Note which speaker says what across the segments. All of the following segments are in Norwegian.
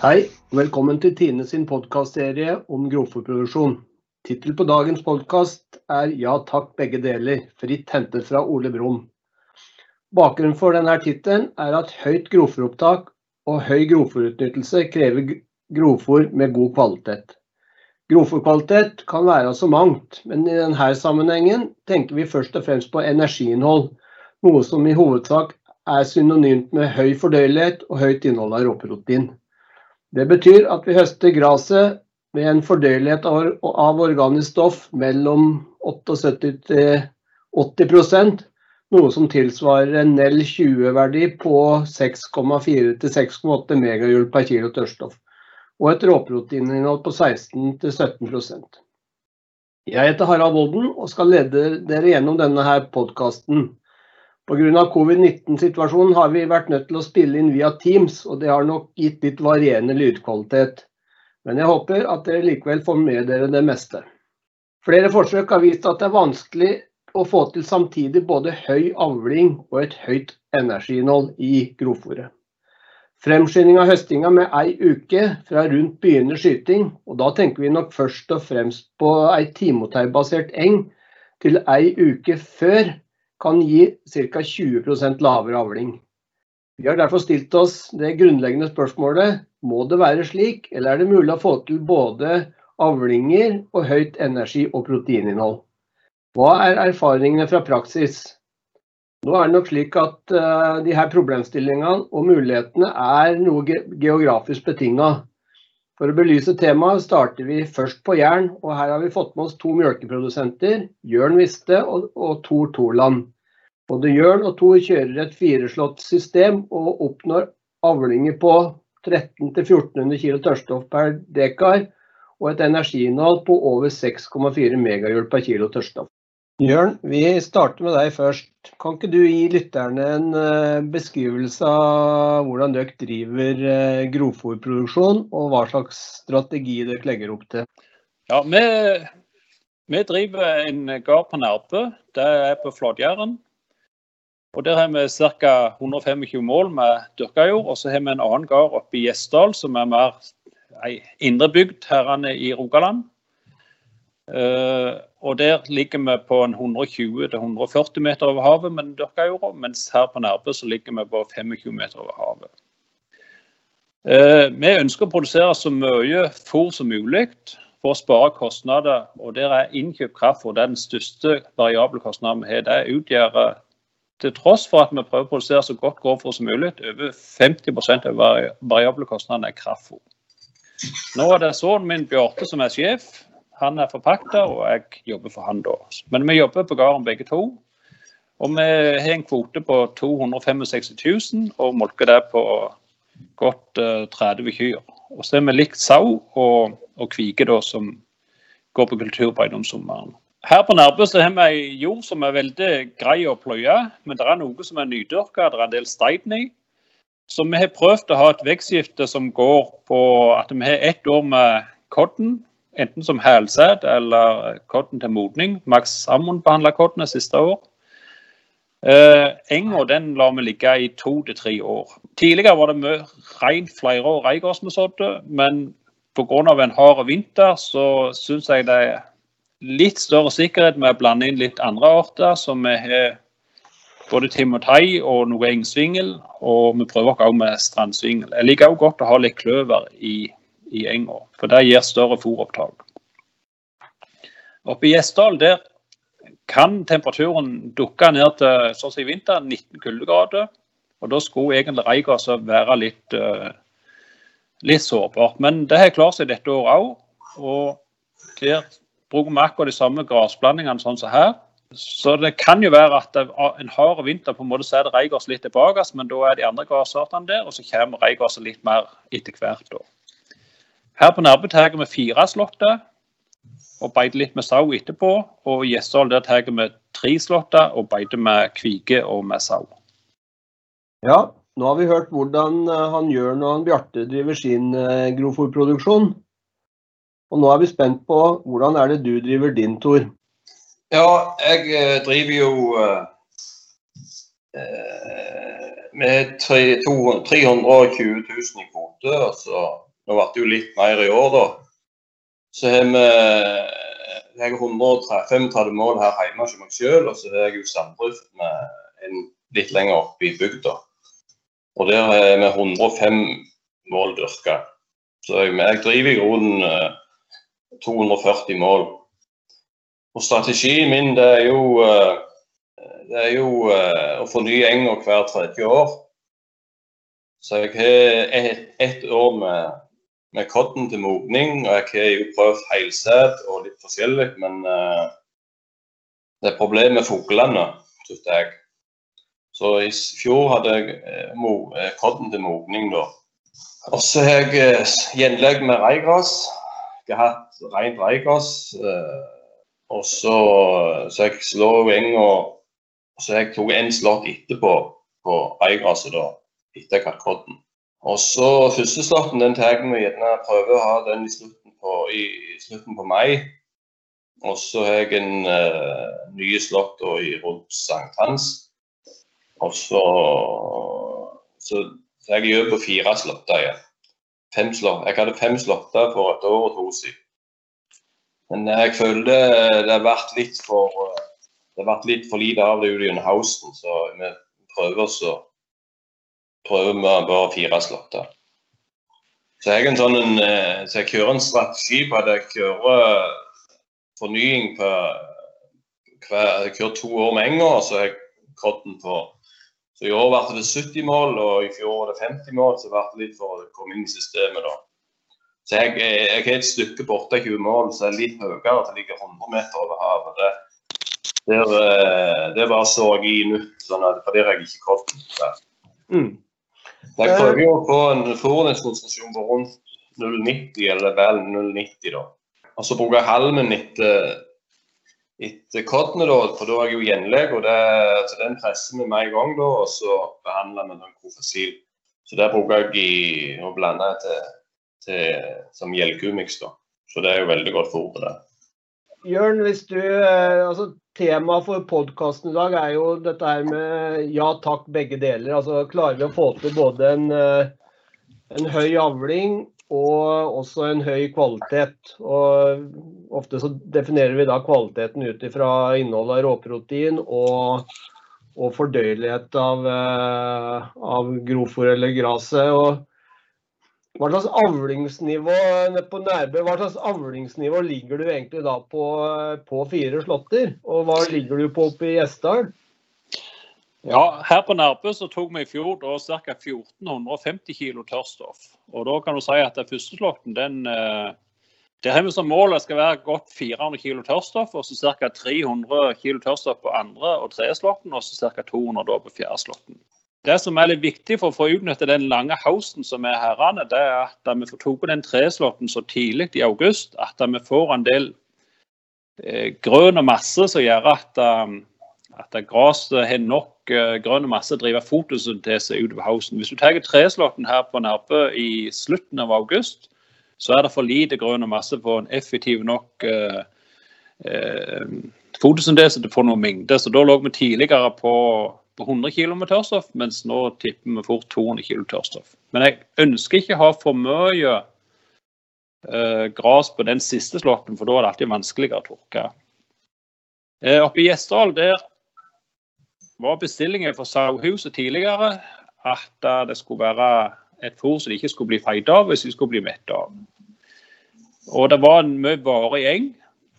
Speaker 1: Hei, velkommen til Tine sin podkastserie om grovfòrproduksjon. Tittel på dagens podkast er 'Ja takk, begge deler', fritt hentet fra Ole Brumm. Bakgrunnen for denne tittelen er at høyt grovfòropptak og høy grovfòrutnyttelse krever grovfòr med god kvalitet. Grovfòrkvalitet kan være så mangt, men i denne sammenhengen tenker vi først og fremst på energiinnhold, noe som i hovedsak er synonymt med høy fordøyelighet og høyt innhold av råprotein. Det betyr at vi høster gresset med en fordelighet av organisk stoff mellom 78 til 80% noe som tilsvarer en NEL 20-verdi på 6,4 til 6,8 megajoule per kilo tørrstoff, og et råproteininnhold på 16 til 17% Jeg heter Harald Volden og skal lede dere gjennom denne podkasten. Pga. covid-19-situasjonen har vi vært nødt til å spille inn via Teams, og det har nok gitt litt varierende lydkvalitet. Men jeg håper at dere likevel får med dere det meste. Flere forsøk har vist at det er vanskelig å få til samtidig både høy avling og et høyt energiinnhold i grovfòret. Fremskynding av høstinga med ei uke fra rundt begynnende skyting, og da tenker vi nok først og fremst på ei timoteibasert eng, til ei uke før kan gi ca. 20% lavere avling. Vi har derfor stilt oss det grunnleggende spørsmålet må det være slik, eller er det mulig å få til både avlinger og høyt energi- og proteininnhold. Hva er erfaringene fra praksis? Nå er det nok slik at uh, de her problemstillingene og mulighetene er noe geografisk betinga. For å belyse temaet starter vi først på Jæren, og her har vi fått med oss to melkeprodusenter, Jørn Viste og, og Tor Torland. Både Jørn og Tor kjører et fireslått system og oppnår avlinger på 1300-1400 kg tørrstoff per dekar og et energiinnhold på over 6,4 megajoule per kilo tørrstoff. Jørn, vi starter med deg først. Kan ikke du gi lytterne en eh, beskrivelse av hvordan dere driver eh, grovfòrproduksjon, og hva slags strategi dere legger opp til?
Speaker 2: Ja, vi, vi driver en gard på Nærbø. Det er på Flåtjæren. Og Der har vi ca. 125 mål med dyrka jord. Og så har vi en annen gard oppe i Gjesdal, som er mer ei indrebygd her i Rogaland. Uh, og Der ligger vi på 120-140 meter over havet med den dyrka jorda, mens her på Nærbø så ligger vi på 25 meter over havet. Eh, vi ønsker å produsere så mye fôr som mulig for å spare kostnader. og Der er innkjøpt kraftfôr den største variable kostnaden vi har. Det utgjør, til tross for at vi prøver å produsere så godt grovfôr som mulig, over 50% av variable kostnadene er kraftfôr. Nå er det sønnen min Bjarte som er sjef. Han er forpakter, og jeg jobber for han da. Men vi jobber på gården begge to. Og vi har en kvote på 265 000 og molker det på godt uh, eh, 30 kyr. Og så er vi likt sau og, og kvike da, som går på kulturbeite om sommeren. Her på Nærbø så har vi ei jord som er veldig grei å pløye, men det er noe som er nydyrka, det er en del stein i. Så vi har prøvd å ha et vekstskifte som går på at vi har ett år med kodden enten som hælsæd eller kodden til modning. Max Sammon behandla koddene siste år. Eh, enga den lar vi ligge i to til tre år. Tidligere var det mye rein flerårig reigås vi sådde, men pga. en hard vinter så syns jeg det er litt større sikkerhet med å blande inn litt andre arter, som vi har både timotei og noe engsvingel, og vi prøver også med strandsvingel. Jeg liker også godt å ha litt kløver i i enga, for det gir større fôropptak. Oppe i Gjesdal der kan temperaturen dukke ned til sånn som i vinter, 19 kuldegrader. Og da skulle egentlig reigassa være litt, uh, litt sårbart. Men det har klart seg dette året òg. Og der bruker vi akkurat de samme grasblandingene sånn som her. Så det kan jo være at en hard vinter på en måte setter reigås litt tilbake, men da er de andre gressartene der, og så kommer reigåsa litt mer etter hvert. da. Her på Nærbø tar vi fire slåtter og beiter litt med sau etterpå. Og i Gjesdal der tar vi tre slåtter og beiter med kvige og med sau.
Speaker 1: Ja, nå har vi hørt hvordan eh, han gjør når han Bjarte driver sin eh, grovfòrproduksjon. Og nå er vi spent på hvordan er det du driver din, Tor?
Speaker 3: Ja, jeg eh, driver jo eh, med 320 000 i kvote. og så Nå ble det jo litt mer i år, da. Så har vi jeg har 135 mål her hjemme hos meg sjøl, og så har jeg jo samdrift med en litt lenger oppe i bygda. Og der har vi 105 mål dyrka. Så jeg, jeg driver i grunnen 240 mål. Og strategien min det er jo, det er jo å fornye enga hver tredje år. Så jeg har ett et år med med kodden til modning. Og jeg har jo prøvd heilsæd og litt forskjellig, men uh, det er problem med fuglene, syns jeg. Så i fjor hadde jeg uh, kodden til modning da. Og så har jeg gjenlegg med reigras. Jeg har hatt rent reigras. Og så, så jeg slår enga Så jeg tok en slått etterpå på reigraset, da. Etter jeg hadde cotton. Og så første starten den tar vi gjerne prøver å ha den i slutten på, i, slutten på mai. Og så har jeg en uh, ny slått i rundt sankthans. Og så, så, så jeg gjør på fire slåtter igjen. Fem slott. Jeg hadde fem slåtter for et år og to siden. Men jeg føler det, har vært litt for det har vært litt for lite av det gjennom høsten, så vi prøver å prøver vi bare fire slåtter. Så jeg, sånn, en, eh, så jeg kjører en strategi på at jeg kjører fornying på hver, Jeg kjører to år med og så jeg cotton på Så i år ble det 70 mål, og i fjor var det 50 mål, så ble det litt for å komme inn i systemet, da. Så jeg, jeg har et stykke borte 20 mål, så jeg er litt høyere, til ligger 100 meter over havet. Det, der, eh, det bare så jeg i nytt, sånn at, for har jeg ikke cotton. Mm. Jeg prøver jo å få en forurensningsstasjon på rundt 0,90 eller vel 0,90 da. Og så bruker jeg halmen etter, etter kodene, da, for da er jeg jo gjenlegg. og det, så Den presser vi med en gang, da, og så behandler vi den kofasil. Så det bruker jeg i, å blande til, til, som gjeldgummix. Så det er jo veldig godt fôr på det.
Speaker 1: Jørn, hvis du, eh, altså Temaet for podkasten i dag er jo dette her med ja takk, begge deler. Altså Klarer vi å få til både en, eh, en høy avling og også en høy kvalitet. Og ofte så definerer vi da kvaliteten ut ifra innholdet av råprotein og, og fordøyelighet av, eh, av grovfòr eller gresset. Hva slags avlingsnivå på Nærbø, hva slags avlingsnivå ligger du egentlig da på, på fire slåtter? Og hva ligger du på oppe i Gjesdal?
Speaker 2: Ja, her på Nærbø så tok vi i fjor da ca. 1450 kg tørrstoff. Og da kan du si at den første slåtten, den eh, der har vi som mål skal være godt 400 kg tørrstoff, og så ca. 300 kg tørrstoff på andre og tredje slåtten, og så ca. 200 da på fjerde slåtten. Det som er litt viktig for å få utnyttet den lange hausten som er herrene, det er at vi får tatt på den treslåtten så tidlig i august at vi får en del eh, grønn masse som gjør at, um, at gresset har nok eh, grønn masse til å drive fotosyntese utover hausten. Hvis du tar treslåtten her på Nærbø i slutten av august, så er det for lite grønn masse på en effektiv nok eh, uh, fotosyntese til å få noen mengde. Så da lå vi tidligere på på 100 kg med tørrstoff, mens nå tipper vi fort 200 kg tørrstoff. Men jeg ønsker ikke å ha for mye eh, gras på den siste slåtten, for da er det alltid vanskeligere å tørke. Eh, oppe i Gjesdal der var bestillingen for sauehuset tidligere at uh, det skulle være et fôr som de ikke skulle bli feid av hvis de skulle bli mette av. Og det var en mye vare i eng.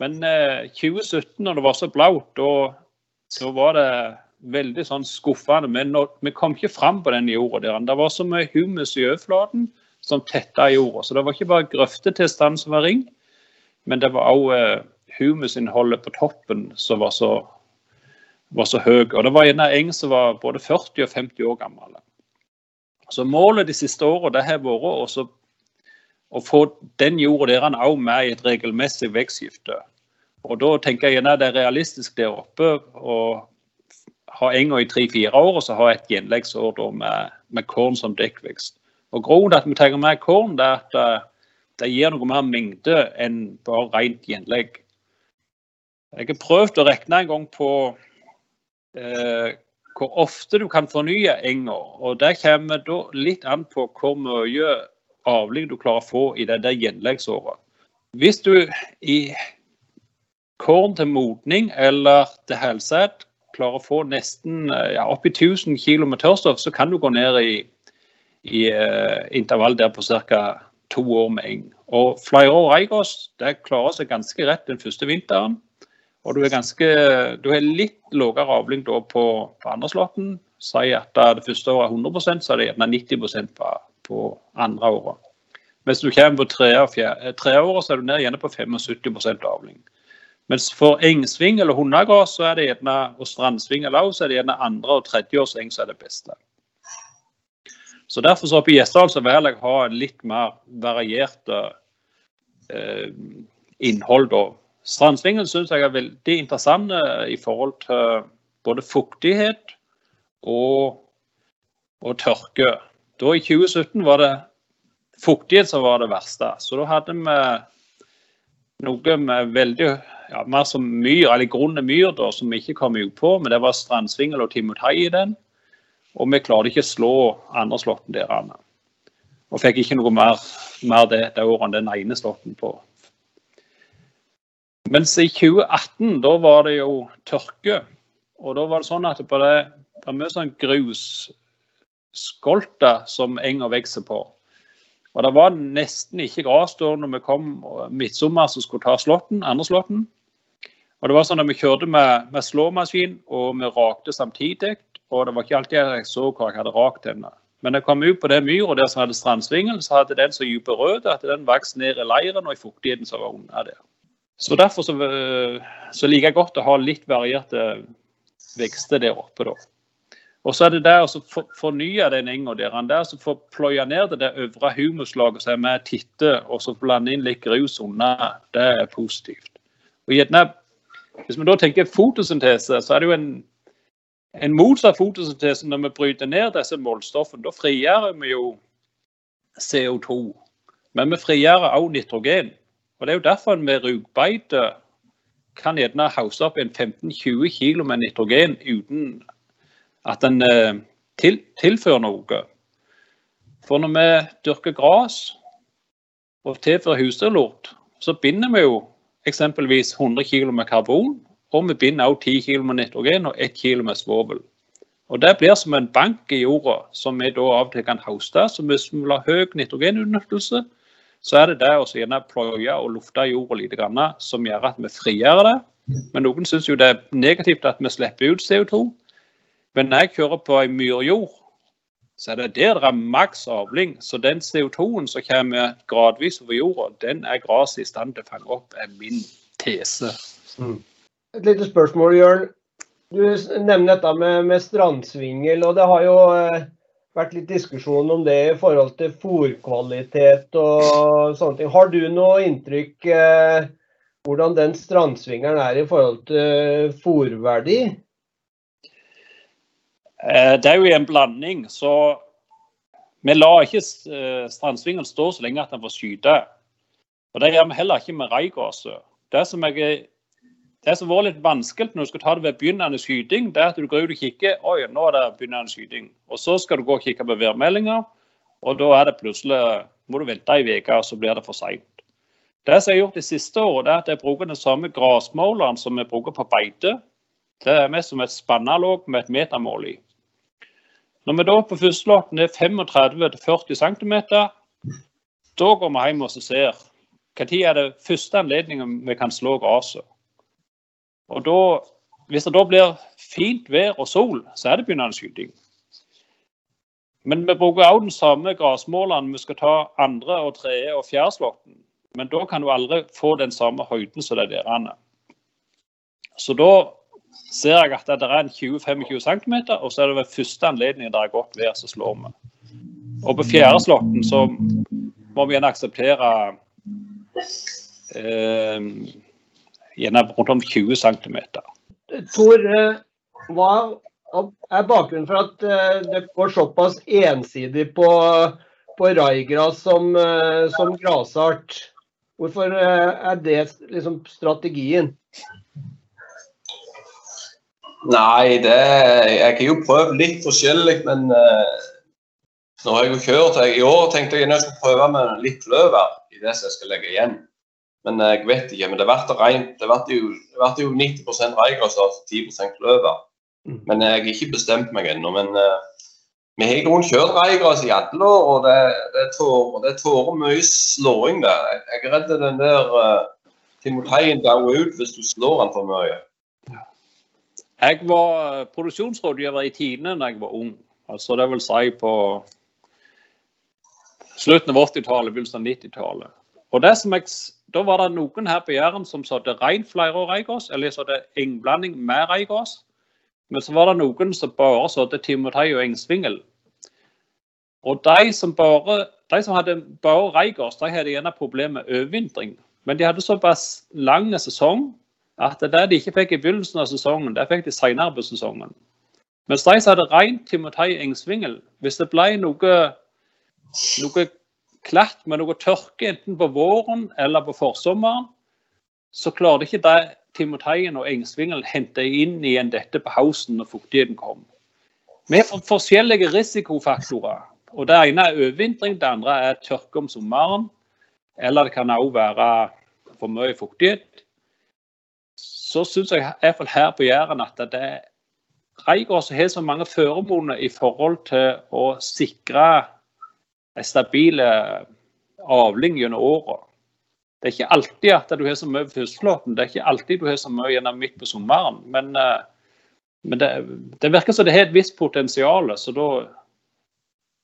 Speaker 2: Men eh, 2017, når det var så blaut, da var det veldig sånn skuffende. Men når, vi kom ikke fram på den jorda der. Det var så mye humus i overflaten som tetta jorda. Så det var ikke bare grøftetilstanden som var ring, men det var òg uh, humusinnholdet på toppen som var så, var så høy. Og det var en eng som var både 40 og 50 år gammel. Så målet de siste åra har vært også å få den jorda der òg med i et regelmessig vekstskifte. Og da tenker jeg gjerne det er realistisk der oppe å ha enga i tre-fire år, og så ha et gjenleggsår med, med korn som dekkvekst. Og Grunnen til at vi tar med korn, det er at uh, det gir noe mer mengde enn bare rent gjenlegg. Jeg har prøvd å regne en gang på eh, hvor ofte du kan fornye enga. og Det kommer da litt an på hvor mye avling du klarer å få i det der gjenleggsåret. Hvis du i korn til modning eller til helsæd klarer å få nesten ja, oppi 1000 kg med tørrstoff, så kan du gå ned i, i uh, intervall der på ca. to år med eng. Og Flyro Reigos det klarer seg ganske rett den første vinteren. Og du er, ganske, du har litt lavere avling da på, på andreslåtten. Si at det første året er 100% så er det gjerne 90 på, på andre året. Mens du kommer på treåret, så er du ned igjen på 75% avling. Mens for engsving eller hundegård så er det gjerne, og strandsving eller også, så er det gjerne andre- og tredjeårseng som er det beste. Så Derfor så oppe i Gjesdal så vil jeg ha litt mer variert eh, innhold. da. Strandsvingen syns jeg er veldig interessant eh, i forhold til både fuktighet og, og tørke. Da I 2017 var det fuktighet som var det verste. Så da hadde vi noe med veldig ja, mer som myr, eller grunne myr, da, som vi ikke kom ut på. Men det var strandsvingel og Timotei i den. Og vi klarte ikke å slå andre slåtten der. Og fikk ikke noe mer, mer det, det året enn den ene slåtten på. Mens i 2018, da var det jo tørke. Og da var det sånn at det, det er mye sånn grusskolter som enga vokser på. Og det var nesten ikke gress da når vi kom midtsommer som skulle ta slåtten, andre slåtten. Og det var sånn at Vi kjørte med, med slåmaskin og vi rakte samtidig. Og det var ikke alltid jeg så hvor jeg hadde rakt henne. Men jeg kom ut på den myra der som hadde strandsvingel, så hadde den så dype rød at den vokste ned i leiren og i fuktigheten som var under der. Så Derfor så, så liker jeg godt å ha litt varierte vekster der oppe. da. Og så er det der å for, fornye den enga der. der så får pløye ned det øvre humuslaget som er med titte, og så blande inn litt grus under. Det er positivt. Og gjerne, Hvis vi da tenker fotosyntese, så er det jo en, en motsatt fotosyntese når vi bryter ned disse målstoffene. Da frigjør vi jo CO2, men vi frigjør også nitrogen. Og Det er jo derfor en med rugbeite kan gjerne hause opp en 15-20 kg med nitrogen uten at en eh, til, tilfører noe. For når vi dyrker gress og tilfører husdyrlort, så binder vi jo eksempelvis 100 kg med karbon, og vi binder også 10 kg med nitrogen og 1 kg med svovel. Og Det blir som en bank i jorda som vi da av og til kan hoste. Så hvis vi vil ha høy nitrogenutnyttelse, så er det det å gjerne pløye og lufte jorda litt, som gjør at vi frigjør det. Men noen syns jo det er negativt at vi slipper ut CO2. Men når jeg kjører på ei myrjord, så er det der det er maks avling. Så den CO2-en som kommer gradvis over jorda, den er gresset i stand til å fange opp, er min tese.
Speaker 1: Mm. Et lite spørsmål, Jørn. Du nevner dette med, med strandsvingel, og det har jo eh, vært litt diskusjon om det i forhold til fòrkvalitet og sånne ting. Har du noe inntrykk eh, hvordan den strandsvingelen er i forhold til fòrverdi?
Speaker 2: Eh, det er jo en blanding, så vi lar ikke eh, strandsvingen stå så lenge at den får skyte. Og Det gjør vi heller ikke med reigåse. Det det som var litt vanskelig når du skal ta det ved begynnende skyting, det er at du går ut og kikker oi, nå er det begynnende skyting. Og Så skal du gå og kikke på værmeldinger, og da er det plutselig må du vente ei uke, og så blir det for seint. Det som jeg har gjort de siste årene, er at jeg bruker den samme grasmåleren som vi bruker på beite. Det er mest som et spannalog med et metermål i. Når vi da på første førstelåten er 35-40 cm, da går vi hjem og ser når er det første anledningen vi kan slå gresset. Og da, Hvis det da blir fint vær og sol, så er det begynnende skyting. Men vi bruker også den samme gressmåleren vi skal ta andre, og tredje og fjerde slåtten. Men da kan du aldri få den samme høyden som det der. Så da ser jeg at det er en 20-25 cm, og så er det ved første anledning det er godt vær, så slår vi. Og på fjerde slåtten så må vi gjerne akseptere eh, gjerne rundt om 20 cm.
Speaker 1: Tor, eh, hva er bakgrunnen for at eh, det går såpass ensidig på, på raigras som, eh, som grasart? Hvorfor er det liksom strategien?
Speaker 3: Nei, det Jeg har jo prøvd litt forskjellig, men uh, Nå har jeg jo kjørt jeg, I år tenkte jeg jeg skulle prøve med litt kløver i det som jeg skal legge igjen. Men jeg vet ikke. Men det ble rent. Det ble jo, det jo 90% reigras og 10 kløver.
Speaker 1: Mm.
Speaker 3: Men jeg har ikke bestemt meg ennå. Men uh, vi har i grunnen kjørt reigras i alle år, og det, det tårer mye slåing der. Jeg er redd den der uh, timoteien dauer ut hvis du slår den for mye.
Speaker 2: Jeg var produksjonsrådgiver i Tine da jeg var ung. Altså det vil si på slutten av 80-tallet, begynnelsen av 90-tallet. Og det som jeg, Da var det noen her på Jæren som sådde ren flerårreigras, eller sådde engblanding med reigras. Men så var det noen som bare sådde timotei og engsvingel. Og de som, bare, de som hadde bare reigras, de hadde gjerne problemer med overvintring. Men de hadde såpass lang sesong at det de ikke fikk i begynnelsen av sesongen, det fikk de senere på sesongen. Mens de hadde rent timotei engsvingel, hvis det ble noe, noe klatt med noe tørke enten på våren eller på forsommeren, så klarte ikke det timoteien og Engsvingel hente inn igjen dette på hausen når fuktigheten kom. Vi har forskjellige risikofaktorer. og Det ene er overvintring, det andre er tørke om sommeren. Eller det kan òg være for mye fuktighet. Så syns jeg i hvert fall her på Jæren at det er Reigård som har så mange føremoner i forhold til å sikre en stabil eh, avling gjennom året. Det er ikke alltid at du har så mye på høstflåten, det er ikke alltid du har så mye gjennom midt på sommeren. Men, eh, men det, det, virker som det har et visst potensial, så da,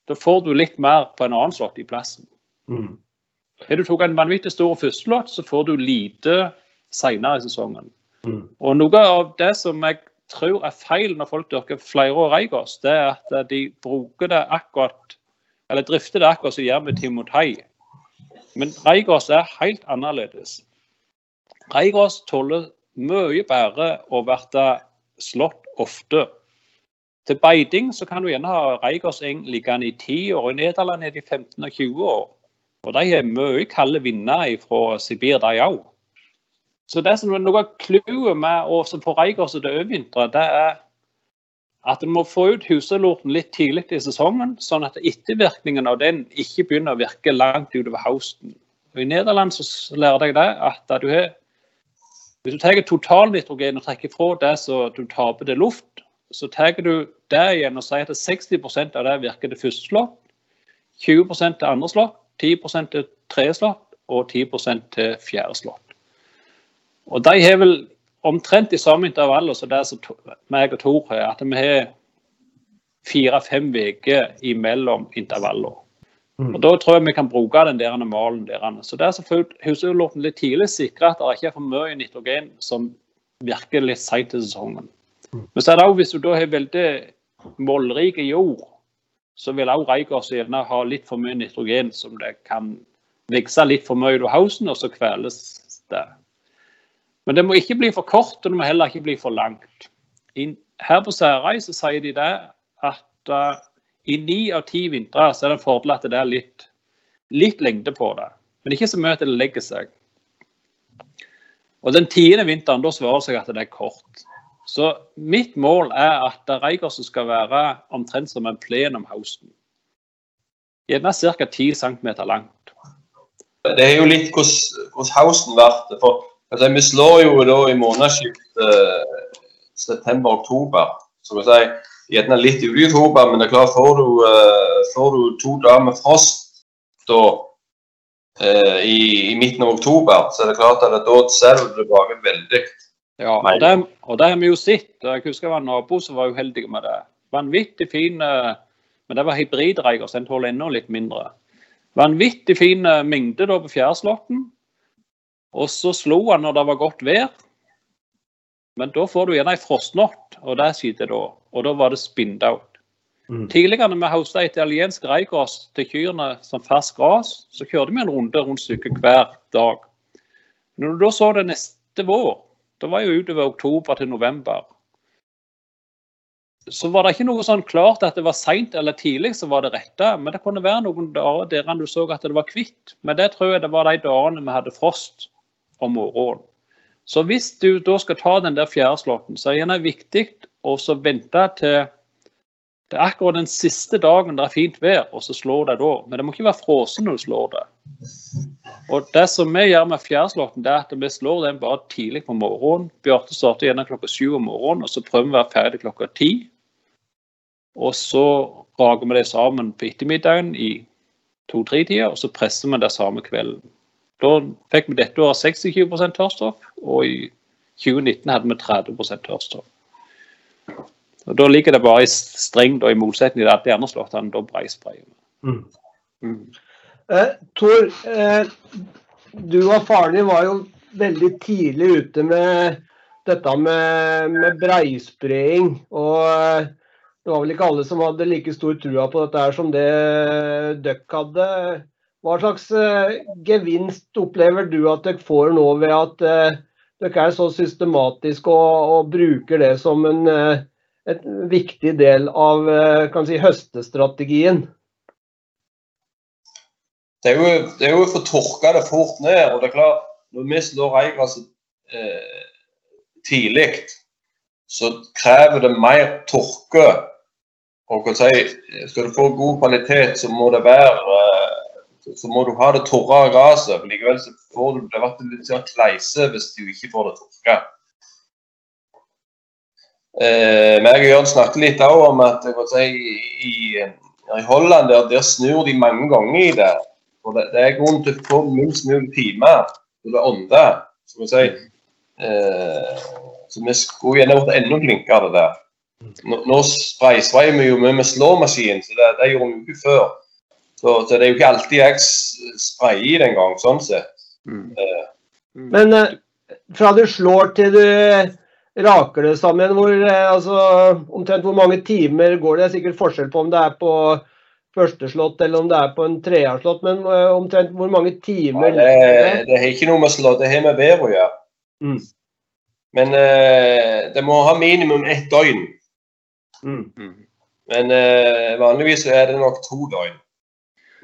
Speaker 2: da, får du litt mer på en annen slått i plassen.
Speaker 1: Mm.
Speaker 2: Har du tatt en vanvittig stor førsteslått, så får du lite senere i sesongen.
Speaker 1: Mm.
Speaker 2: Og Noe av det som jeg tror er feil når folk dyrker flerårig reigås, det er at de bruker det akkurat eller drifter det akkurat som de gjør med timotei. Men reigås er helt annerledes. Reigås tåler mye bedre å bli slått ofte. Til beiting så kan du gjerne ha reigåseng liggende i 10 år, i Nederland er de 15 og 20 år. Og de har mye kalde vinder fra Sibir, de òg. Så det som er noe av clouet med å få reigås til å overvintre, det er at en må få ut huselorten litt tidlig i sesongen, sånn at ettervirkningen av den ikke begynner å virke langt utover høsten. I Nederland så lærer jeg deg at du har hvis du tar totalnitrogen og trekker fra det så du taper det luft, så tar du det igjen og sier at 60% av det virker til første slått, 20 til andre slått, 10 til tredje slått og 10 til fjerde slått. Og de har vel omtrent i samme intervaller som det som meg og Tor har, at vi har fire-fem uker imellom intervaller. Mm. Og Da tror jeg vi kan bruke den der malen der. Så det er selvfølgelig husdyrlorten litt tidlig sikre at det ikke er for mye nitrogen som virker litt seint i sesongen. Mm. Men så er det også, hvis du da har veldig målrik jord, så vil også reigås gjerne ha litt for mye nitrogen som det kan vokse litt for mye av hausen, og så kveles det. Men det må ikke bli for kort, og det må heller ikke bli for langt. her på Særøy så sier de det at uh, i ni av ti vintre så er det en fordel at det er litt, litt lengde på det. Men ikke så mye at det legger seg. Og den tiende vinteren da svarer seg at det er kort. Så mitt mål er at reigården skal være omtrent som en plen om høsten. Gjerne ca. 10 cm langt.
Speaker 3: Det er jo litt hvordan høsten blir. Altså, vi slår jo da i månedsskiftet uh, september-oktober. Så kan si, gjerne litt i oktober, men det er klart, får du, uh, får du to dager med frost da, uh, i, i, midten av oktober, så er det klart at da ser du tilbake veldig.
Speaker 2: Ja, og det, og det har vi jo sett. Jeg husker det var nabo som var uheldig med det. Vanvittig fin Men det var hybridreiger, så den tåler enda litt mindre. Vanvittig fin mengde da på fjærslåtten. Og så slo han når det var godt vær. Men da får du gjerne ei frostnatt, og det skjedde da. Og da var det spindout. Mm. Tidligere når vi hosta italiensk reigras til kyrne som fersk gras, så kjørte vi en runde rundt stykket hver dag. Når du da så det neste vår, da var jo utover oktober til november, så var det ikke noe sånn klart at det var seint eller tidlig som var det rette. Men det kunne være noen dager der du så at det var kvitt. Men det tror jeg det var de dagene vi hadde frost om morgenen. Så hvis du da skal ta den der fjerdeslåtten, så er det viktig å vente til Det er akkurat den siste dagen det er fint vær, og så slår det da. Men det må ikke være frossen når du slår det. Og det som vi gjør med fjærslåtten, det er at vi slår den bare tidlig på morgenen. Bjarte starter gjerne klokka syv om morgenen, og så prøver vi å være ferdig klokka ti. Og så rager vi det sammen på ettermiddagen i to-tre-tida, og så presser vi det samme kvelden. Da fikk vi dette året 26% tørrstoff, og i 2019 hadde vi 30% tørrstoff. Og Da ligger det bare i streng, da, i motsetning til at de andre slåttene da breisprayer.
Speaker 1: Mm.
Speaker 2: Mm.
Speaker 1: Eh, Tor, eh, du og faren din var jo veldig tidlig ute med dette med, med breispraying. Og eh, det var vel ikke alle som hadde like stor trua på dette her som det dere hadde. Hva slags eh, gevinst opplever du at dere får nå ved at eh, dere er så systematiske og, og bruker det som en eh, et viktig del av si, høstestrategien.
Speaker 3: Det er, jo, det er jo å få tørka det fort ned. og det er klart, Når vi slår reigresset eh, tidlig, så krever det mer tørke. Og si, Skal du få god kvalitet, så må det være eh, så må du ha det tørre gresset. Likevel så får du det vært litt sånn kleise hvis du ikke får det tørka. Eh, meg og Jørn snakket litt om at si, i, i, Holland der, der, snur de mange ganger i det. og Det, det er grunn til å få minst mulig timer til det ånde. Så, si, eh, så vi skulle gjerne vært enda flinkere der. Nå, nå spraysprayer vi jo med slåmaskin, så det, det gjorde vi jo ikke før. Så, så, det er jo ikke alltid jeg sprayer den gang, sånn sett. Mm.
Speaker 1: Eh. Men eh, fra du slår til du raker det sammen? Hvor, eh, altså, omtrent hvor mange timer går det? Det er sikkert forskjell på om det er på første slått eller om det er på en treerslått, men omtrent hvor mange timer?
Speaker 3: Ja, det, det, har ikke noe med slått, det har med vær å gjøre. Mm. Men eh, det må ha minimum ett døgn. Mm. mm. Men eh, vanligvis er det nok to døgn.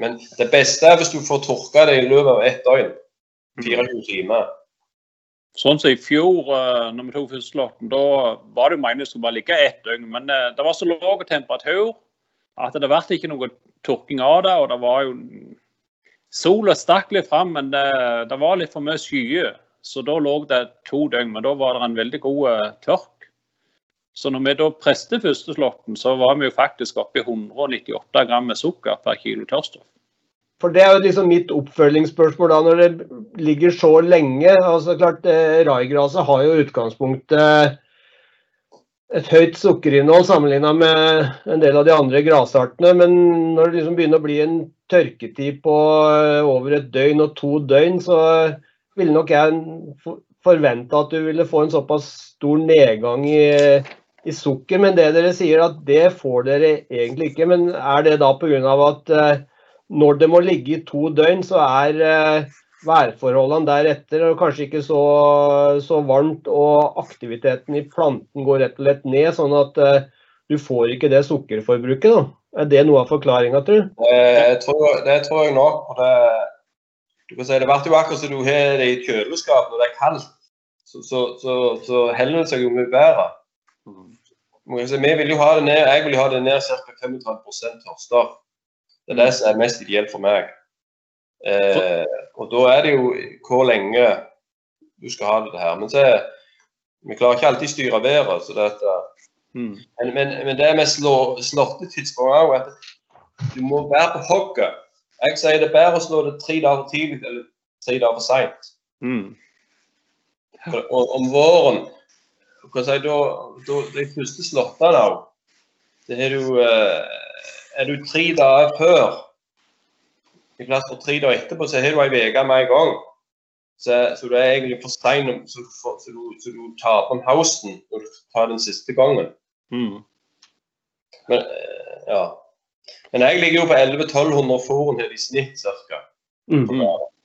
Speaker 3: Men det beste er hvis du får tørka det i løpet av ett døgn. 24 mm. timer.
Speaker 2: Sånn som i fjor, eh, når vi tok førsteslåtten, da var det jo det skulle bare ligge ett døgn. Men eh, det var så lav temperatur at det ble ikke noe tørking av det. Og det var jo Sola stakk litt fram, men det, det var litt for mye skyer. Så da lå det to døgn. Men da var det en veldig god uh, tørk. Så når vi da presste førsteslåtten, så var vi jo faktisk oppe i 198 gram med sukker per kilo tørrstoff.
Speaker 1: For Det er jo liksom mitt oppfølgingsspørsmål da, når det ligger så lenge. altså klart, eh, Raigraset har jo utgangspunktet et høyt sukkerinnhold sammenlignet med en del av de andre grasartene. Men når det liksom begynner å bli en tørketid på eh, over et døgn og to døgn, så ville nok jeg forvente at du ville få en såpass stor nedgang i, i sukker. Men det dere sier at det får dere egentlig ikke. Men er det da pga. at eh, når det må ligge i to døgn, så er eh, værforholdene deretter og kanskje ikke så, så, varmt, og aktiviteten i planten går rett og slett ned, sånn at eh, du får ikke det sukkerforbruket. da. Er det noe av forklaringa, tror
Speaker 3: du? Det tror, det tror jeg nok. Det, du kan si, det blir jo akkurat som du har det i kjøleskapet kjøleskap når det er kaldt. Så, så, så, så heller det seg jo mye bedre. Si, vi vil jo ha det ned, jeg vil jo ha det ned ca. 35 tørster. Det er det som er mest ideelt for meg. Eh, og da er det jo hvor lenge du skal ha det her. Men se, vi klarer ikke alltid styre været. så dette, mm. men, men, men, det med slå, slåttetidspunkt òg, at du må være på hogget. Jeg sier det er bedre å slå det tre dager tidlig eller tre dager seint. Mm. Om våren si, da, da, De første slottene, òg, det er jo eh, er du tre dager før, i plass for tre dager etterpå, så har du ei uke med en gang. Så, så du er egentlig for sein, så, så, så, så, du taper om hausten når du tar den siste gangen. Mm. Men eh, ja. Men jeg ligger jo på 1100-1200 foren her i snitt ca. Mm.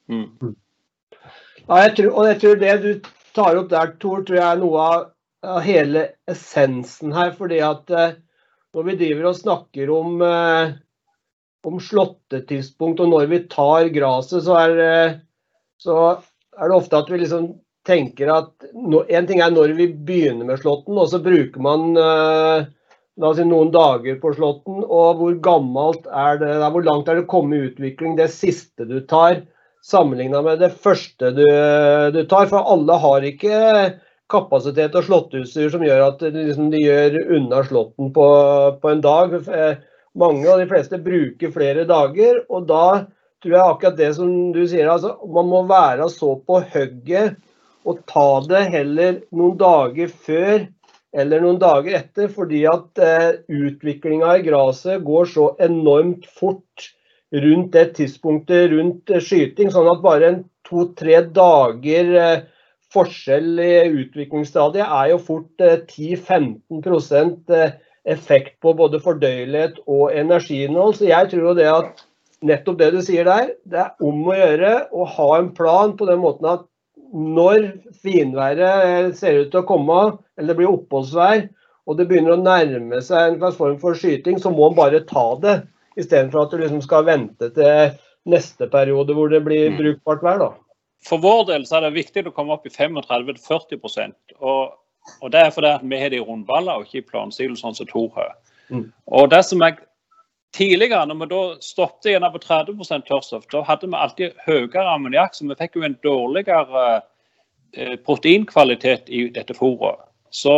Speaker 3: Mm.
Speaker 1: Ja, jeg tror, og jeg tror det du tar opp der, Tor, tror jeg er noe av, av hele essensen her. fordi at eh, når vi driver og snakker om, eh, om slåttetidspunkt og når vi tar gresset, så, så, er det ofte at vi liksom tenker at En ting er når vi begynner med slåtten, og så bruker man eh, si noen dager på Slåtten, og hvor gammelt er det, hvor langt er det kommet i utvikling det siste du tar, sammenligna med det første du, du, tar? For alle har ikke kapasitet og slåttutstyr som gjør at liksom, de gjør unna Slåtten på, på en dag. Mange av de fleste bruker flere dager, og da tror jeg akkurat det som du sier, altså, man må være så på hugget og ta det heller noen dager før eller noen dager etter, fordi at eh, utviklinga i gresset går så enormt fort rundt det tidspunktet rundt eh, skyting, sånn at bare to-tre dager eh, forskjell i utviklingsstadiet er jo fort eh, 10-15 eh, effekt på både fordøyelighet og energiinnhold. Så jeg tror jo det at nettopp det du sier der, det er om å gjøre å ha en plan på den måten at når finværet ser ut til å komme, eller det blir oppholdsvær, og det begynner å nærme seg en slags form for skyting, så må man bare ta det. Istedenfor at du liksom skal vente til neste periode hvor det blir mm. brukbart vær. da.
Speaker 2: For vår del så er det viktig å komme opp i 35-40 og, og det er fordi vi har det i rundballer og ikke i plansilo, sånn som Tor har. Mm. Og det som jeg Tidligere, når vi da stoppet igjen på 30 tørrstoff, da hadde vi alltid høyere ammoniakk, så vi fikk jo en dårligere eh, proteinkvalitet i dette fôret. Så,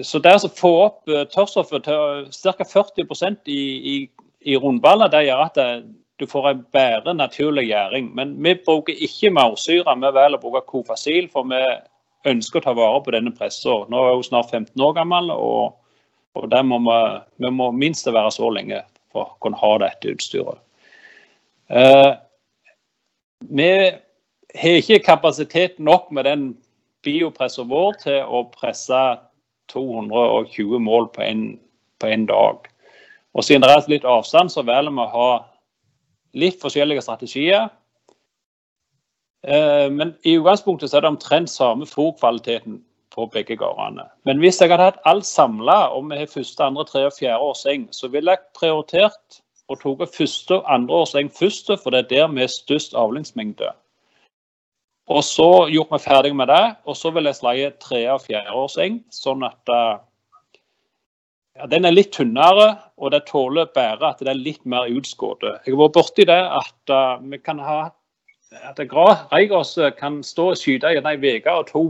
Speaker 2: så det å få opp eh, tørrstoffet til ca. 40 i, i, i rundballer, det gjør at det, du får en bedre naturlig gjæring. Men vi bruker ikke maursyre, vi velger å bruke kofasil, for vi ønsker å ta vare på denne pressa. Nå er hun snart 15 år gammel. og og der må vi, vi må minst være så lenge for å kunne ha dette utstyret. Eh, vi har ikke kapasitet nok med den biopressen vår til å presse 220 mål på en dag. Og Siden det er litt avstand, så velger vi å ha litt forskjellige strategier. Eh, men i utgangspunktet er det omtrent samme fòrkvaliteten på begge gårdene. Men hvis jeg hadde hatt alt samla, og vi har første, andre, tredje og fjerde årseng, så ville jeg prioritert og tatt første og andre årseng først, for det er der vi har størst avlingsmengde. Og så gjort meg ferdig med det, og så vil jeg sleie tredje og fjerde årseng, sånn at uh, ja, den er litt tynnere, og det tåler bare at det er litt mer utskåret. Jeg har vært borti det at uh, vi kan ha at reigås kan stå og skyte i ei uke og to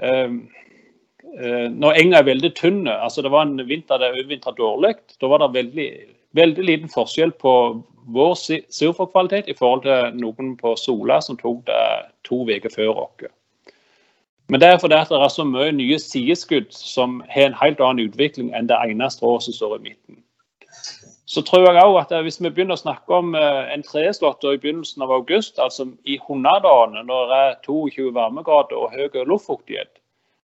Speaker 2: Ehm, uh, når enga er veldig tynn, altså det var en vinter det overvintra dårlig, da var det veldig, veldig liten forskjell på vår surfokvalitet i forhold til noen på Sola som tok det to uker før oss. Men det er fordi det er så mye nye sideskudd som har en helt annen utvikling enn det ene strået som står i midten. Så tror jeg også at Hvis vi begynner å snakke om eh, en treslått i begynnelsen av august, altså i hundredagene når det er 22 varmegrader og høy luftfuktighet,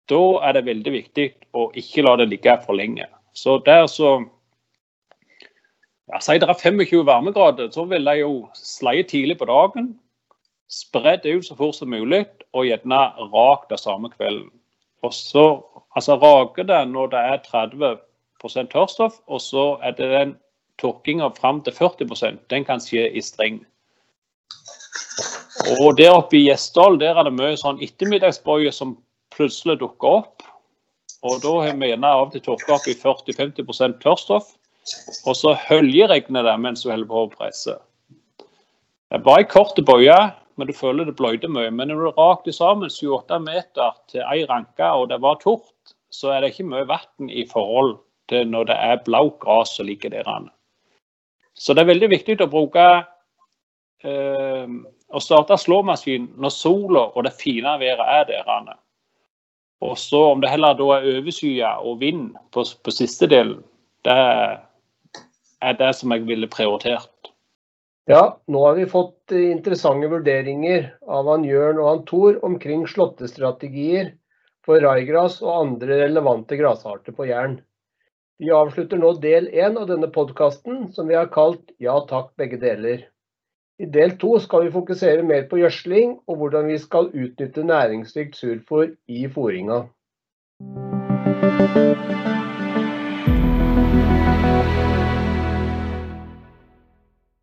Speaker 2: da er det veldig viktig å ikke la det ligge for lenge. Så der så ja, Si det er 25 varmegrader, så vil jeg jo sleie tidlig på dagen. Spre det ut så fort som mulig, og gjerne rak det samme kvelden. Og så altså rake det når det er 30% tørrstoff, og så er det den tørkinga fram til 40% den kan skje i streng. Og der oppe i Gjesdal der er det mye sånn ettermiddagsbøye som plutselig dukker opp. Og da har vi gjerne av og til tørka opp i 40-50% tørrstoff. Og så høljeregner det mens du holder på å presse. Det er bare ei kort bøye, men du føler det bløyter mye. Men når du raker sammen 7-8 meter til ei ranke, og det var tort, så er det ikke mye vann i forhold til når det er blautt gress som ligger der. Så det er veldig viktig å bruke øh, å starte slåmaskin når sola og det fine været er der. Og så om det heller da er overskya og vind på, på siste delen, det er det som jeg ville prioritert.
Speaker 1: Ja, nå har vi fått interessante vurderinger av han Jørn og han Thor omkring slåttestrategier for raigras og andre relevante grasarter på Jæren. Vi avslutter nå del én av denne podkasten, som vi har kalt Ja takk, begge deler. I del to skal vi fokusere mer på gjødsling og hvordan vi skal utnytte næringsrikt surfòr i fôringa.